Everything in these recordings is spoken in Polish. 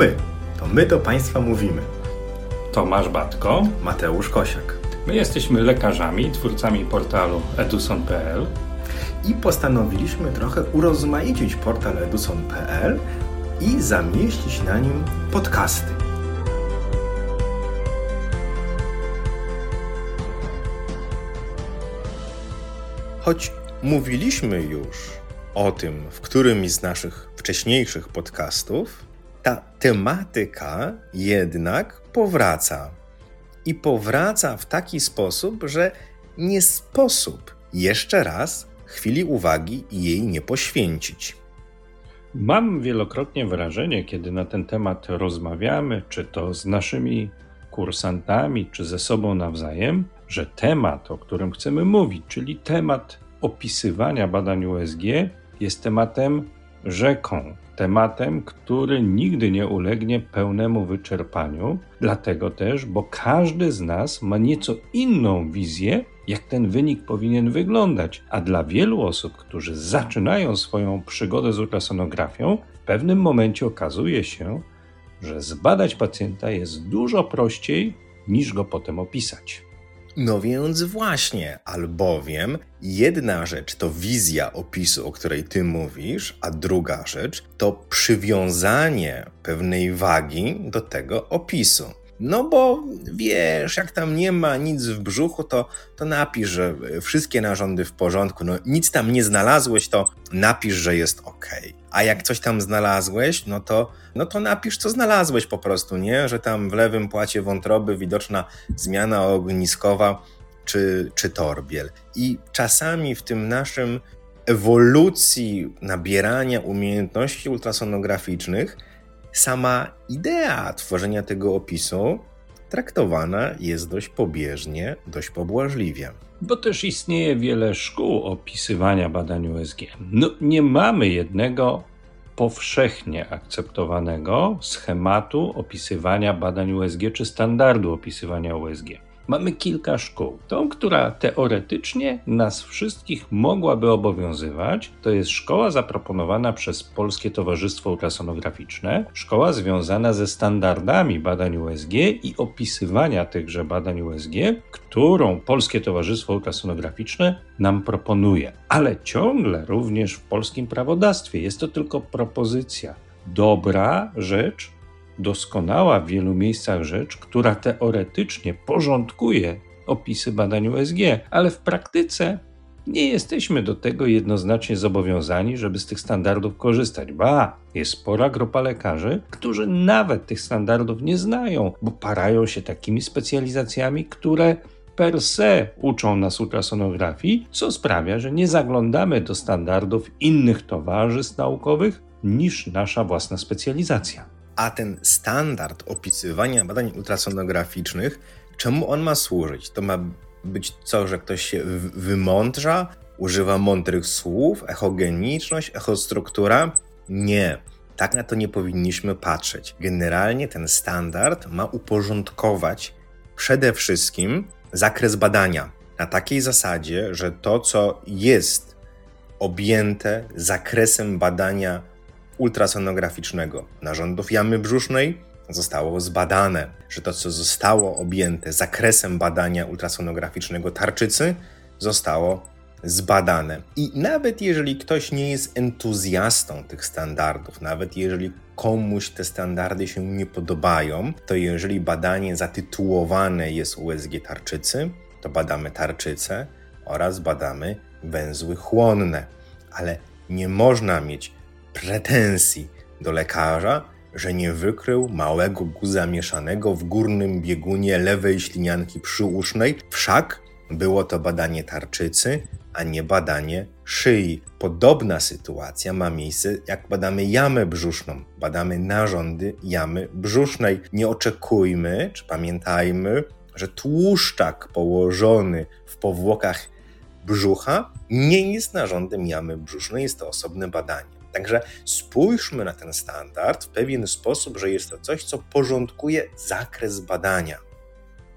my. To my do Państwa mówimy. Tomasz Batko. Mateusz Kosiak. My jesteśmy lekarzami, twórcami portalu eduson.pl I postanowiliśmy trochę urozmaicić portal eduson.pl i zamieścić na nim podcasty. Choć mówiliśmy już o tym w którymś z naszych wcześniejszych podcastów, ta tematyka jednak powraca. I powraca w taki sposób, że nie sposób jeszcze raz chwili uwagi jej nie poświęcić. Mam wielokrotnie wrażenie, kiedy na ten temat rozmawiamy, czy to z naszymi kursantami, czy ze sobą nawzajem, że temat, o którym chcemy mówić, czyli temat opisywania badań USG, jest tematem rzeką, tematem, który nigdy nie ulegnie pełnemu wyczerpaniu, dlatego też, bo każdy z nas ma nieco inną wizję, jak ten wynik powinien wyglądać. A dla wielu osób, którzy zaczynają swoją przygodę z ultrasonografią, w pewnym momencie okazuje się, że zbadać pacjenta jest dużo prościej niż go potem opisać. No więc właśnie, albowiem jedna rzecz to wizja opisu, o której ty mówisz, a druga rzecz to przywiązanie pewnej wagi do tego opisu. No bo wiesz, jak tam nie ma nic w brzuchu, to, to napisz, że wszystkie narządy w porządku. No nic tam nie znalazłeś, to napisz, że jest ok. A jak coś tam znalazłeś, no to, no to napisz, co znalazłeś po prostu, nie? Że tam w lewym płacie wątroby widoczna zmiana ogniskowa czy, czy torbiel. I czasami w tym naszym ewolucji nabierania umiejętności ultrasonograficznych sama idea tworzenia tego opisu traktowana jest dość pobieżnie, dość pobłażliwie. Bo też istnieje wiele szkół opisywania badań USG. No, nie mamy jednego powszechnie akceptowanego schematu opisywania badań USG czy standardu opisywania USG. Mamy kilka szkół. Tą, która teoretycznie nas wszystkich mogłaby obowiązywać, to jest szkoła zaproponowana przez Polskie Towarzystwo Ultrasonograficzne, szkoła związana ze standardami badań USG i opisywania tychże badań USG, którą Polskie Towarzystwo Ultrasonograficzne nam proponuje. Ale ciągle również w polskim prawodawstwie jest to tylko propozycja. Dobra rzecz, doskonała w wielu miejscach rzecz, która teoretycznie porządkuje opisy badań USG, ale w praktyce nie jesteśmy do tego jednoznacznie zobowiązani, żeby z tych standardów korzystać. Ba, jest spora grupa lekarzy, którzy nawet tych standardów nie znają, bo parają się takimi specjalizacjami, które per se uczą nas ultrasonografii, co sprawia, że nie zaglądamy do standardów innych towarzystw naukowych niż nasza własna specjalizacja. A ten standard opisywania badań ultrasonograficznych, czemu on ma służyć? To ma być co, że ktoś się wymądrza, używa mądrych słów, echogeniczność, echostruktura? Nie. Tak na to nie powinniśmy patrzeć. Generalnie ten standard ma uporządkować przede wszystkim zakres badania. Na takiej zasadzie, że to, co jest objęte zakresem badania ultrasonograficznego narządów jamy brzusznej zostało zbadane, że to, co zostało objęte zakresem badania ultrasonograficznego tarczycy, zostało zbadane. I nawet jeżeli ktoś nie jest entuzjastą tych standardów, nawet jeżeli komuś te standardy się nie podobają, to jeżeli badanie zatytułowane jest USG tarczycy, to badamy tarczycę oraz badamy węzły chłonne. Ale nie można mieć pretensji do lekarza, że nie wykrył małego guza mieszanego w górnym biegunie lewej ślinianki przyusznej, wszak było to badanie tarczycy, a nie badanie szyi. Podobna sytuacja ma miejsce, jak badamy jamę brzuszną. Badamy narządy jamy brzusznej. Nie oczekujmy, czy pamiętajmy, że tłuszczak położony w powłokach brzucha nie jest narządem jamy brzusznej, jest to osobne badanie. Także spójrzmy na ten standard w pewien sposób, że jest to coś, co porządkuje zakres badania.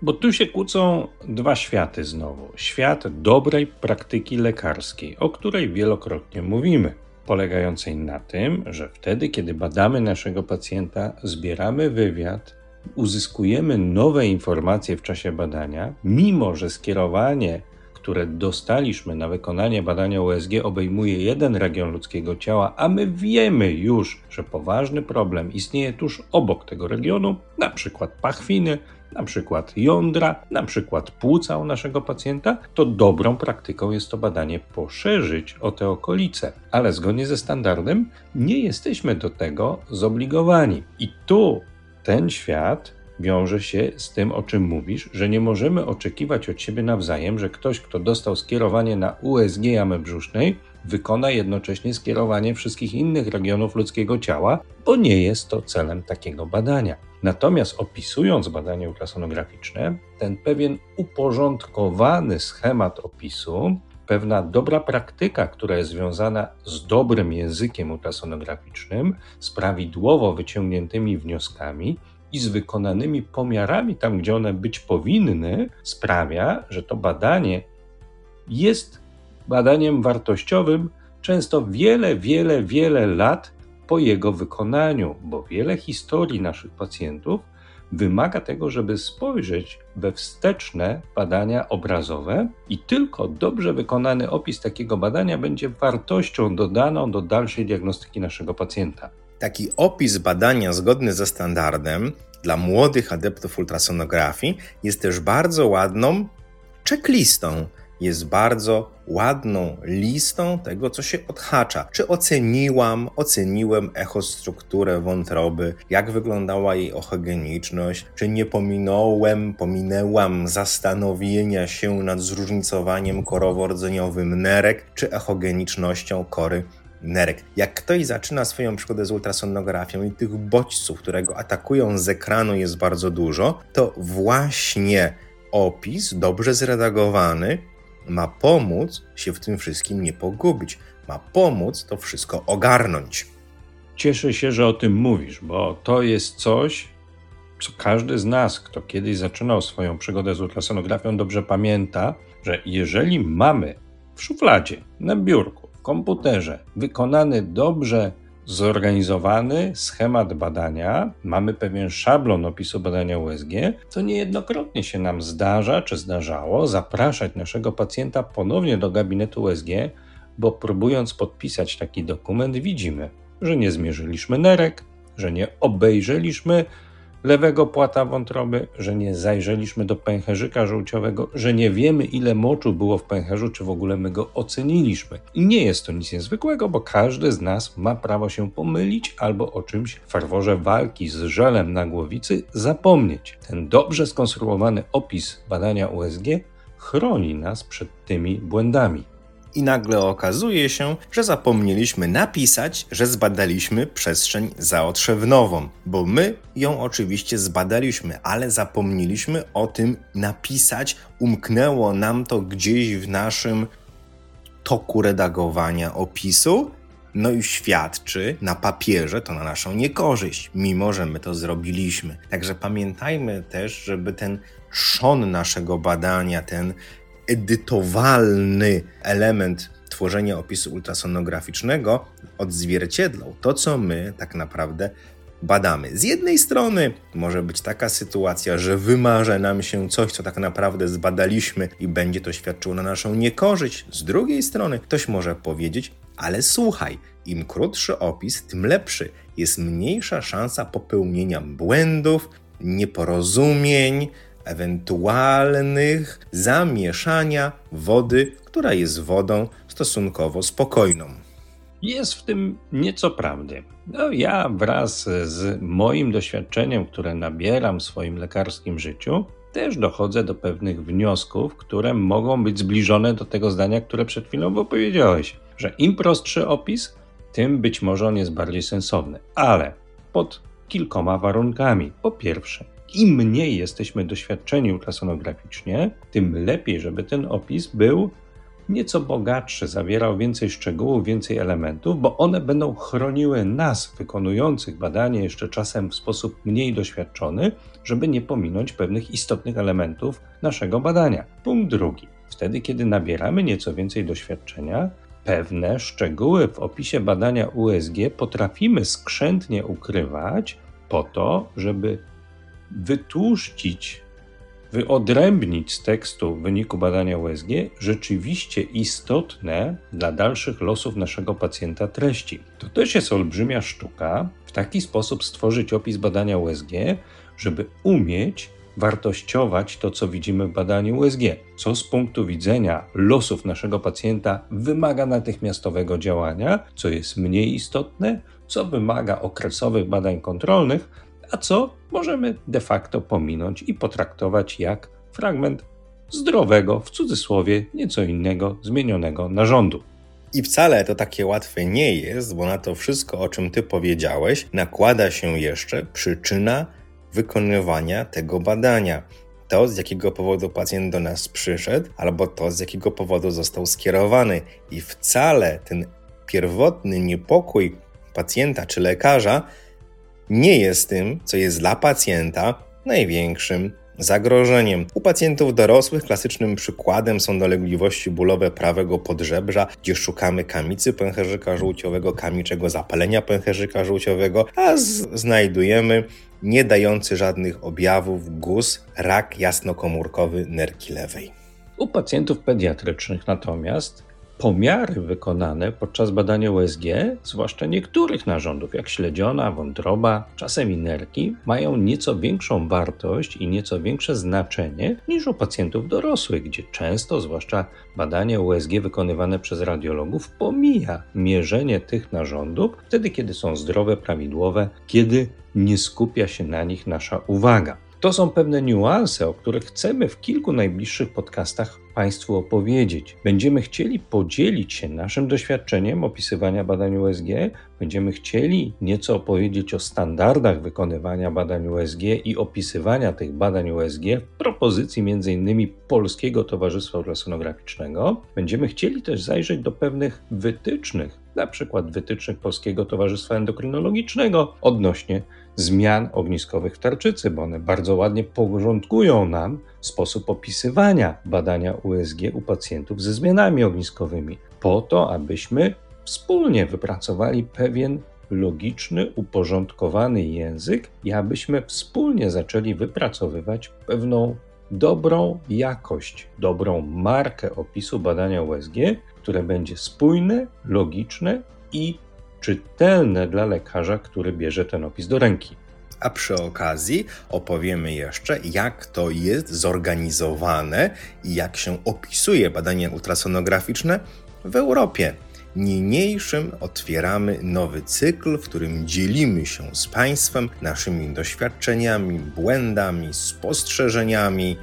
Bo tu się kłócą dwa światy znowu. Świat dobrej praktyki lekarskiej, o której wielokrotnie mówimy. polegającej na tym, że wtedy, kiedy badamy naszego pacjenta, zbieramy wywiad, uzyskujemy nowe informacje w czasie badania, mimo że skierowanie, które dostaliśmy na wykonanie badania USG, obejmuje jeden region ludzkiego ciała, a my wiemy już, że poważny problem istnieje tuż obok tego regionu, na przykład pachwiny, na przykład jądra, na przykład płuca u naszego pacjenta, to dobrą praktyką jest to badanie poszerzyć o te okolice. Ale zgodnie ze standardem nie jesteśmy do tego zobligowani. I tu ten świat wiąże się z tym, o czym mówisz, że nie możemy oczekiwać od siebie nawzajem, że ktoś, kto dostał skierowanie na USG jamy brzusznej, wykona jednocześnie skierowanie wszystkich innych regionów ludzkiego ciała, bo nie jest to celem takiego badania. Natomiast opisując badanie ultrasonograficzne, ten pewien uporządkowany schemat opisu, pewna dobra praktyka, która jest związana z dobrym językiem ultrasonograficznym, z prawidłowo wyciągniętymi wnioskami, i z wykonanymi pomiarami tam, gdzie one być powinny, sprawia, że to badanie jest badaniem wartościowym często wiele, wiele, wiele lat po jego wykonaniu, bo wiele historii naszych pacjentów wymaga tego, żeby spojrzeć we wsteczne badania obrazowe i tylko dobrze wykonany opis takiego badania będzie wartością dodaną do dalszej diagnostyki naszego pacjenta. Taki opis badania zgodny ze standardem dla młodych adeptów ultrasonografii jest też bardzo ładną checklistą. Jest bardzo ładną listą tego, co się odhacza. Czy oceniłam, oceniłem echostrukturę wątroby, jak wyglądała jej ochogeniczność, czy nie pominąłem, pominęłam zastanowienia się nad zróżnicowaniem korowo-rdzeniowym nerek, czy echogenicznością kory nerek. Jak ktoś zaczyna swoją przygodę z ultrasonografią i tych bodźców, które go atakują z ekranu jest bardzo dużo, to właśnie opis dobrze zredagowany ma pomóc się w tym wszystkim nie pogubić, ma pomóc to wszystko ogarnąć. Cieszę się, że o tym mówisz, bo to jest coś, co każdy z nas, kto kiedyś zaczynał swoją przygodę z ultrasonografią, dobrze pamięta, że jeżeli mamy w szufladzie, na biurku, komputerze. Wykonany dobrze zorganizowany schemat badania, mamy pewien szablon opisu badania USG, to niejednokrotnie się nam zdarza, czy zdarzało, zapraszać naszego pacjenta ponownie do gabinetu USG, bo próbując podpisać taki dokument, widzimy, że nie zmierzyliśmy nerek, że nie obejrzeliśmy lewego płata wątroby, że nie zajrzeliśmy do pęcherzyka żółciowego, że nie wiemy ile moczu było w pęcherzu, czy w ogóle my go oceniliśmy. I nie jest to nic niezwykłego, bo każdy z nas ma prawo się pomylić albo o czymś w farworze walki z żelem na głowicy zapomnieć. Ten dobrze skonstruowany opis badania USG chroni nas przed tymi błędami i nagle okazuje się, że zapomnieliśmy napisać, że zbadaliśmy przestrzeń zaotrzewnową, bo my ją oczywiście zbadaliśmy, ale zapomnieliśmy o tym napisać, umknęło nam to gdzieś w naszym toku redagowania opisu. No i świadczy na papierze to na naszą niekorzyść, mimo że my to zrobiliśmy. Także pamiętajmy też, żeby ten trzon naszego badania, ten edytowalny element tworzenia opisu ultrasonograficznego odzwierciedlał to, co my tak naprawdę badamy. Z jednej strony może być taka sytuacja, że wymarzy nam się coś, co tak naprawdę zbadaliśmy i będzie to świadczyło na naszą niekorzyść. Z drugiej strony ktoś może powiedzieć, ale słuchaj, im krótszy opis, tym lepszy. Jest mniejsza szansa popełnienia błędów, nieporozumień, ewentualnych zamieszania wody, która jest wodą stosunkowo spokojną. Jest w tym nieco prawdy. No, ja wraz z moim doświadczeniem, które nabieram w swoim lekarskim życiu, też dochodzę do pewnych wniosków, które mogą być zbliżone do tego zdania, które przed chwilą opowiedziałeś, że im prostszy opis, tym być może on jest bardziej sensowny, ale pod kilkoma warunkami. Po pierwsze, im mniej jesteśmy doświadczeni ultrasonograficznie, tym lepiej, żeby ten opis był nieco bogatszy, zawierał więcej szczegółów, więcej elementów, bo one będą chroniły nas, wykonujących badanie jeszcze czasem w sposób mniej doświadczony, żeby nie pominąć pewnych istotnych elementów naszego badania. Punkt drugi. Wtedy, kiedy nabieramy nieco więcej doświadczenia, pewne szczegóły w opisie badania USG potrafimy skrzętnie ukrywać po to, żeby wytłuszczyć, wyodrębnić z tekstu w wyniku badania USG rzeczywiście istotne dla dalszych losów naszego pacjenta treści. To też jest olbrzymia sztuka w taki sposób stworzyć opis badania USG, żeby umieć wartościować to, co widzimy w badaniu USG, co z punktu widzenia losów naszego pacjenta wymaga natychmiastowego działania, co jest mniej istotne, co wymaga okresowych badań kontrolnych, a co możemy de facto pominąć i potraktować jak fragment zdrowego, w cudzysłowie nieco innego, zmienionego narządu. I wcale to takie łatwe nie jest, bo na to wszystko, o czym ty powiedziałeś, nakłada się jeszcze przyczyna wykonywania tego badania. To, z jakiego powodu pacjent do nas przyszedł, albo to, z jakiego powodu został skierowany. I wcale ten pierwotny niepokój pacjenta czy lekarza nie jest tym, co jest dla pacjenta największym zagrożeniem. U pacjentów dorosłych klasycznym przykładem są dolegliwości bólowe prawego podżebrza, gdzie szukamy kamicy pęcherzyka żółciowego, kamiczego zapalenia pęcherzyka żółciowego, a znajdujemy nie dający żadnych objawów guz, rak jasnokomórkowy nerki lewej. U pacjentów pediatrycznych natomiast pomiary wykonane podczas badania USG, zwłaszcza niektórych narządów, jak śledziona, wątroba, czasem i nerki, mają nieco większą wartość i nieco większe znaczenie niż u pacjentów dorosłych, gdzie często, zwłaszcza badania USG wykonywane przez radiologów, pomija mierzenie tych narządów wtedy, kiedy są zdrowe, prawidłowe, kiedy nie skupia się na nich nasza uwaga. To są pewne niuanse, o których chcemy w kilku najbliższych podcastach Państwu opowiedzieć. Będziemy chcieli podzielić się naszym doświadczeniem opisywania badań USG, będziemy chcieli nieco opowiedzieć o standardach wykonywania badań USG i opisywania tych badań USG w propozycji m.in. Polskiego Towarzystwa Ultrasonograficznego. Będziemy chcieli też zajrzeć do pewnych wytycznych, na przykład wytycznych Polskiego Towarzystwa Endokrynologicznego odnośnie zmian ogniskowych w tarczycy, bo one bardzo ładnie porządkują nam sposób opisywania badania USG u pacjentów ze zmianami ogniskowymi, po to, abyśmy wspólnie wypracowali pewien logiczny, uporządkowany język i abyśmy wspólnie zaczęli wypracowywać pewną dobrą jakość, dobrą markę opisu badania USG, które będzie spójne, logiczne i czytelne dla lekarza, który bierze ten opis do ręki. A przy okazji opowiemy jeszcze, jak to jest zorganizowane i jak się opisuje badania ultrasonograficzne w Europie. Niniejszym otwieramy nowy cykl, w którym dzielimy się z Państwem naszymi doświadczeniami, błędami, spostrzeżeniami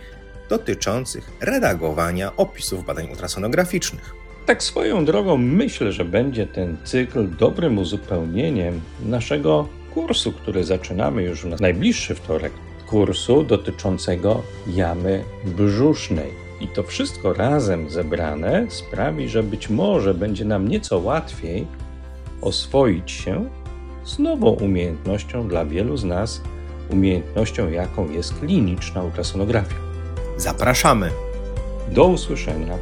dotyczących redagowania opisów badań ultrasonograficznych. Tak swoją drogą myślę, że będzie ten cykl dobrym uzupełnieniem naszego kursu, który zaczynamy już na najbliższy wtorek. Kursu dotyczącego jamy brzusznej. I to wszystko razem zebrane sprawi, że być może będzie nam nieco łatwiej oswoić się z nową umiejętnością dla wielu z nas, umiejętnością, jaką jest kliniczna ultrasonografia. Zapraszamy. Do usłyszenia